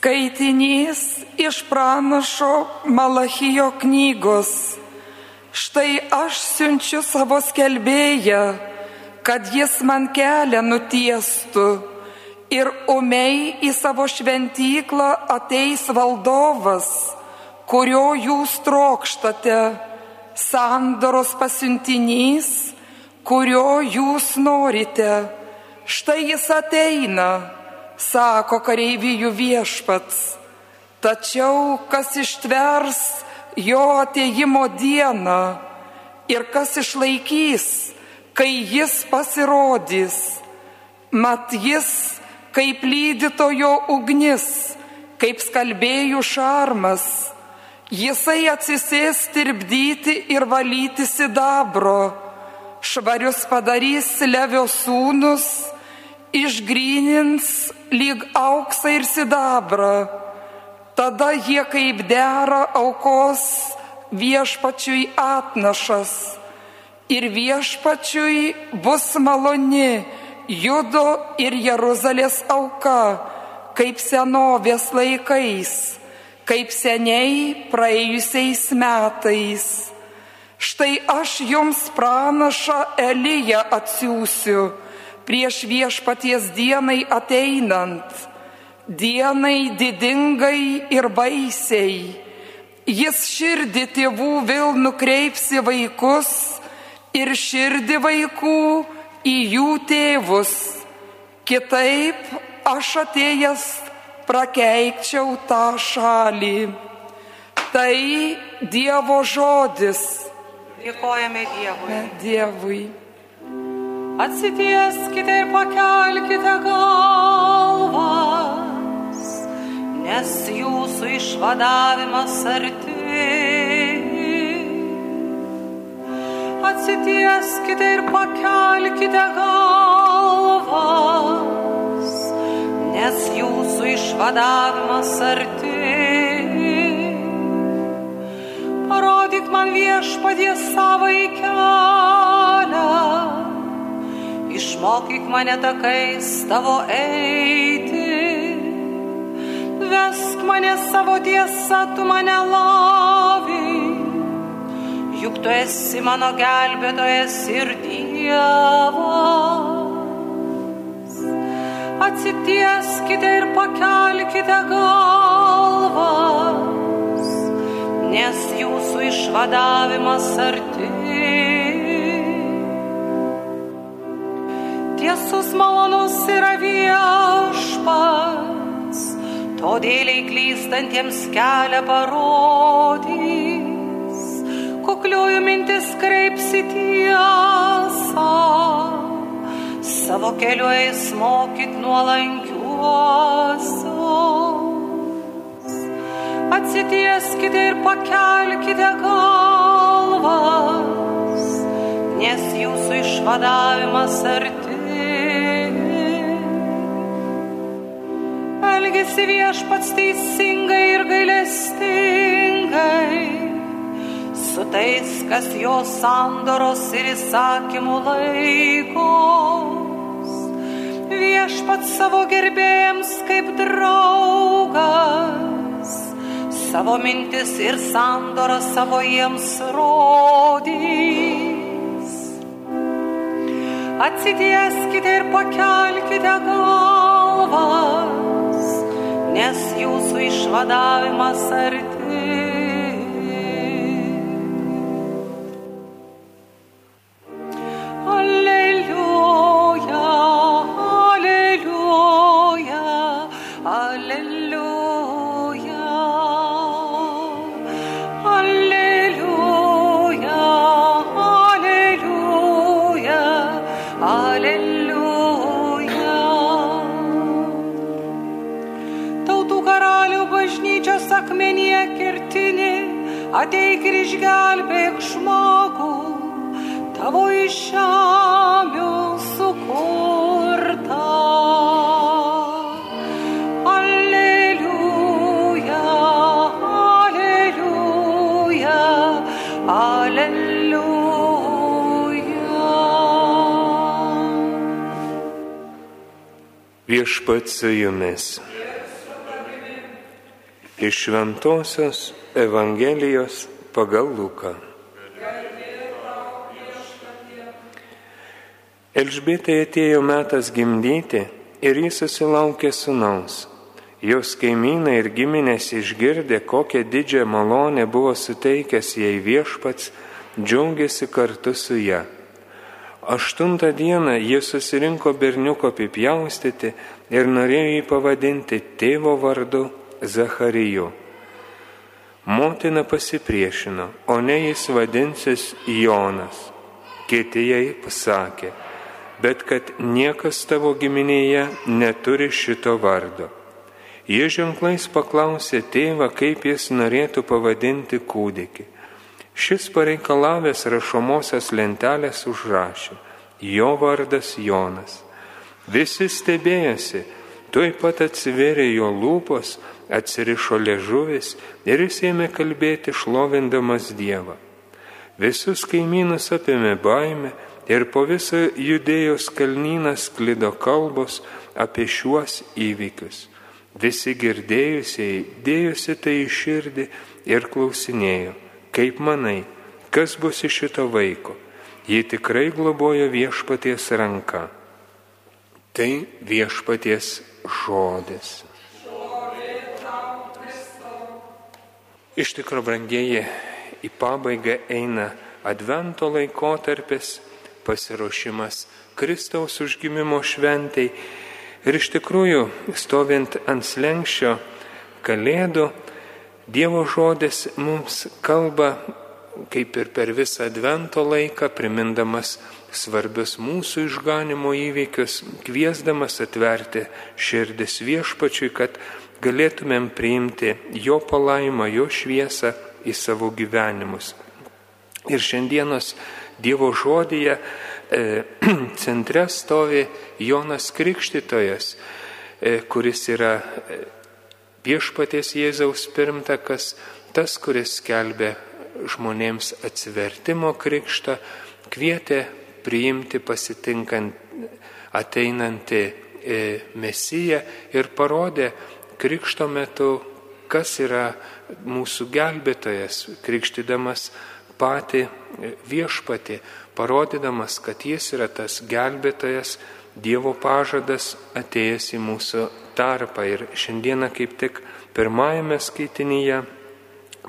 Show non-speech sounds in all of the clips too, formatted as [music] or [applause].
Skaitinys iš pranašo Malachijo knygos. Štai aš siunčiu savo skelbėją, kad jis man kelią nutiestų ir umiai į savo šventyklą ateis valdovas, kurio jūs trokštate, sandoros pasiuntinys, kurio jūs norite. Štai jis ateina sako kareivijų viešpats. Tačiau kas ištvers jo ateimo dieną ir kas išlaikys, kai jis pasirodys. Mat jis kaip lydytojo ugnis, kaip skalbėjų šarmas. Jisai atsisės tirpdyti ir valyti sidabro, švarius padarys levio sūnus, išgrynins lyg auksą ir sidabrą. Tada jie kaip dera aukos viešpačiui atnašas. Ir viešpačiui bus maloni Judo ir Jeruzalės auka, kaip senovės laikais, kaip seniai praėjusiais metais. Štai aš jums pranašą Eliją atsiųsiu prieš viešpaties dienai ateinant, dienai didingai ir baisiai. Jis širdį tėvų vėl nukreipsi vaikus ir širdį vaikų į jų tėvus. Kitaip aš atėjęs prakeikčiau tą šalį. Tai Dievo žodis. Dėkojame Dievui. Dievui. Atsitieskite ir pakelkite galvas, nes jūsų išvadavimas arti. Atsitieskite ir pakelkite galvas, nes jūsų išvadavimas arti. Parodyk man viešpadė savo kelią išmokyk mane takais tavo eiti, vesk mane savo tiesą, tu mane lavink, juk tu esi mano gelbėtojas ir Dievas. Atsitieskite ir pakelkite galvas, nes jūsų išvadavimas arti. Tiesus malonus yra viešpats, todėliai klystantiems kelią parodys, kukliųjų mintis kreipsi tiesą, savo keliu eis mokyt nuolankiuosius. Atsitieskite ir pakelkite galvas, nes jūsų išvadavimas arti. Elgesi viešpats teisingai ir gailestingai, su tais, kas jo sandoros ir įsakymų laikos. Viešpats savo gerbėjams kaip draugas, savo mintis ir sandorą savo jiems rodys. Atsitieskite ir pakelkite galvas nes jūsų išvadavimas arti. Ateik ir išgelbėk žmogų, tavo iš žemių sukurta. Aleliuja, aleliuja, aleliuja. Viešpats su jumis. Iš Šventojios Evangelijos pagal Luką. Elžbietai atėjo metas gimdyti ir jis susilaukė sunaus. Jos kaimynai ir giminės išgirdė, kokią didžią malonę buvo suteikęs jai viešpats, džiaugiasi kartu su ją. Aštuntą dieną jie susirinko berniuko apipjaustyti ir norėjo jį pavadinti tėvo vardu Zachariju. Motina pasipriešino, o ne jis vadinsis Jonas. Kiti jai pasakė, bet kad niekas tavo giminėje neturi šito vardo. Jie ženklais paklausė tėvą, kaip jis norėtų pavadinti kūdikį. Šis pareikalavęs rašomosios lentelės užrašė, jo vardas Jonas. Visi stebėjosi, tuoj pat atsiverė jo lūpos, atsirišo ležuvis ir jis ėmė kalbėti šlovindamas Dievą. Visus kaimynus apėmė baime ir po visą judėjos kalnyną sklido kalbos apie šiuos įvykius. Visi girdėjusiai dėjusi tai į širdį ir klausinėjo, kaip manai, kas bus iš šito vaiko. Ji tikrai globojo viešpaties ranka. Tai viešpaties žodis. Iš tikrųjų, brangieji, į pabaigą eina Advento laikotarpis, pasiruošimas Kristaus užgimimo šventai. Ir iš tikrųjų, stovint ant slengščio Kalėdų, Dievo žodis mums kalba, kaip ir per visą Advento laiką, primindamas svarbius mūsų išganimo įvykius, kviesdamas atverti širdis viešpačiui, kad galėtumėm priimti jo palaimą, jo šviesą į savo gyvenimus. Ir šiandienos Dievo žodėje e, [clears throat] centre stovi Jonas Krikštytojas, e, kuris yra e, viešpaties Jėzaus pirmtakas, tas, kuris skelbė žmonėms atsivertimo krikštą, kvietė priimti pasitinkant ateinantį e, Mesiją ir parodė, krikšto metu, kas yra mūsų gelbėtojas, krikštydamas patį viešpatį, parodydamas, kad jis yra tas gelbėtojas, Dievo pažadas atėjęs į mūsų tarpą. Ir šiandieną kaip tik pirmajame skaitinyje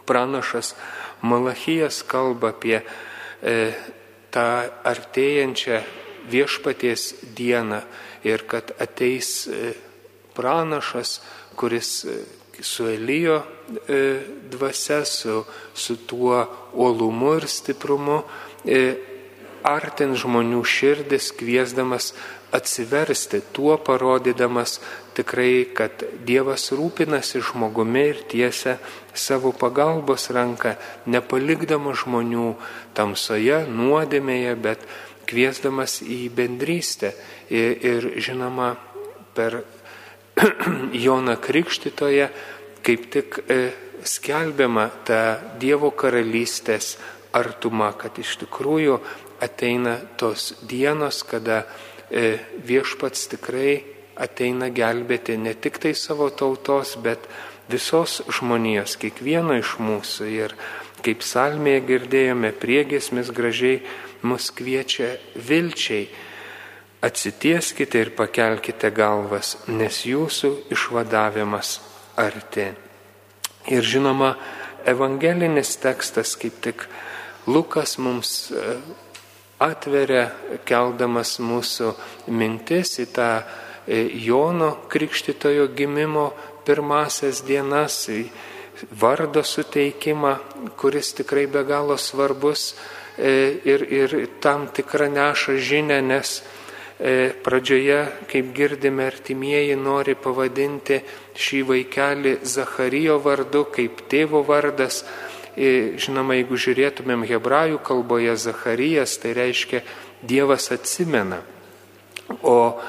pranašas Malachijas kalba apie e, tą artėjančią viešpaties dieną ir kad ateis e, pranašas, kuris e, su Elijo e, dvasia, su, su tuo uolumu ir stiprumu artin žmonių širdis, kviesdamas atsiversti, tuo parodydamas tikrai, kad Dievas rūpinasi žmogumi ir tiesia savo pagalbos ranką, nepalikdama žmonių tamsoje, nuodėmėje, bet kviesdamas į bendrystę. Ir, ir žinoma per [clears throat] Jona Krikštitoje kaip tik e, skelbiama ta Dievo karalystės artuma, kad iš tikrųjų ateina tos dienos, kada e, viešpats tikrai ateina gelbėti ne tik tai savo tautos, bet visos žmonijos, kiekvieno iš mūsų. Ir kaip salmėje girdėjome, priegesmis gražiai mus kviečia vilčiai Atsitieskite ir pakelkite galvas, nes jūsų išvadavimas arti. Ir žinoma, evangelinis tekstas kaip tik Lukas mums e, atveria, keldamas mūsų mintis į tą e, Jono Krikštitojo gimimo pirmasias dienas, vardo suteikimą, kuris tikrai be galo svarbus e, ir, ir tam tikrą neša žinę, nes pradžioje, kaip girdime, artimieji nori pavadinti šį vaikelį Zacharijo vardu, kaip tėvo vardas. E, žinoma, jeigu žiūrėtumėm hebrajų kalboje Zacharijas, tai reiškia Dievas atsimena. O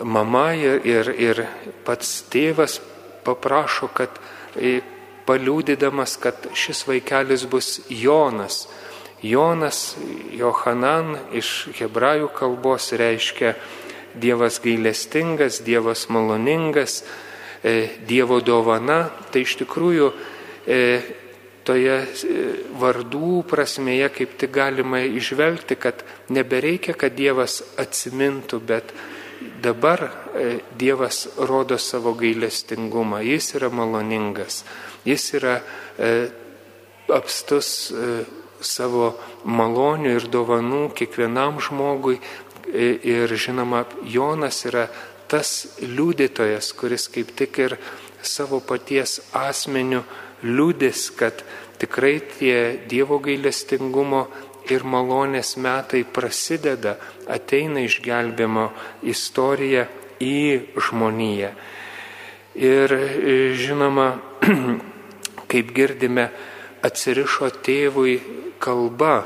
mama ir, ir, ir pats tėvas paprašo, kad e, paliūdydamas, kad šis vaikelis bus Jonas. Jonas, Johanan iš hebrajų kalbos reiškia Dievas gailestingas, Dievas maloningas, Dievo dovana, tai iš tikrųjų toje vardų prasmėje kaip tik galima išvelgti, kad nebereikia, kad Dievas atsimintų, bet dabar Dievas rodo savo gailestingumą, jis yra maloningas, jis yra apstus savo malonių ir dovanų kiekvienam žmogui. Ir žinoma, Jonas yra tas liudytojas, kuris kaip tik ir savo paties asmeniu liūdės, kad tikrai tie Dievo gailestingumo ir malonės metai prasideda, ateina išgelbimo istorija į žmoniją. Ir žinoma, [clears throat] kaip girdime, atsirišo tėvui kalba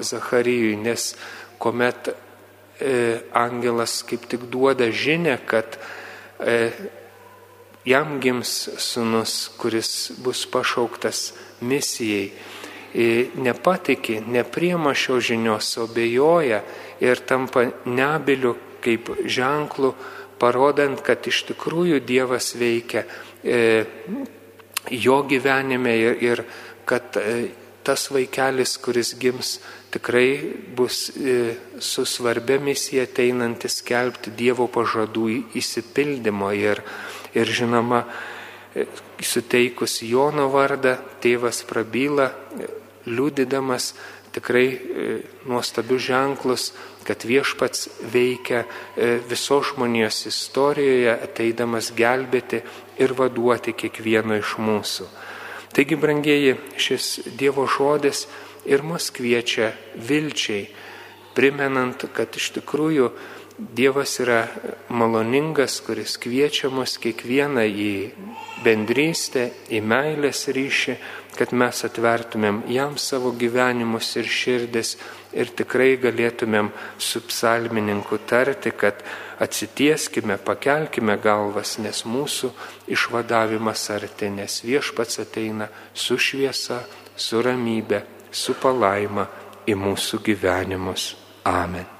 Zacharijui, nes kuomet e, angelas kaip tik duoda žinę, kad e, jam gims sunus, kuris bus pašauktas misijai, e, nepatikė, nepriema šio žinios, o bejoja ir tampa nebiliu kaip ženklu, parodant, kad iš tikrųjų Dievas veikia e, jo gyvenime ir, ir kad e, tas vaikelis, kuris gims, tikrai bus e, su svarbia misija ateinantis skelbti Dievo pažadų įsipildymo ir, ir žinoma, e, suteikus Jono vardą, tėvas prabyla, e, liūdydamas tikrai nuostabius ženklus, kad viešpats veikia visos žmonijos istorijoje, ateidamas gelbėti ir vaduoti kiekvieno iš mūsų. Taigi, brangieji, šis Dievo žodis ir mus kviečia vilčiai, primenant, kad iš tikrųjų Dievas yra maloningas, kuris kviečia mus kiekvieną į bendrystę, į meilės ryšį, kad mes atvertumėm jam savo gyvenimus ir širdis ir tikrai galėtumėm su psalmininku tarti, kad atsitieskime, pakelkime galvas, nes mūsų išvadavimas arti, nes viešpats ateina su šviesa, su ramybė, su palaima į mūsų gyvenimus. Amen.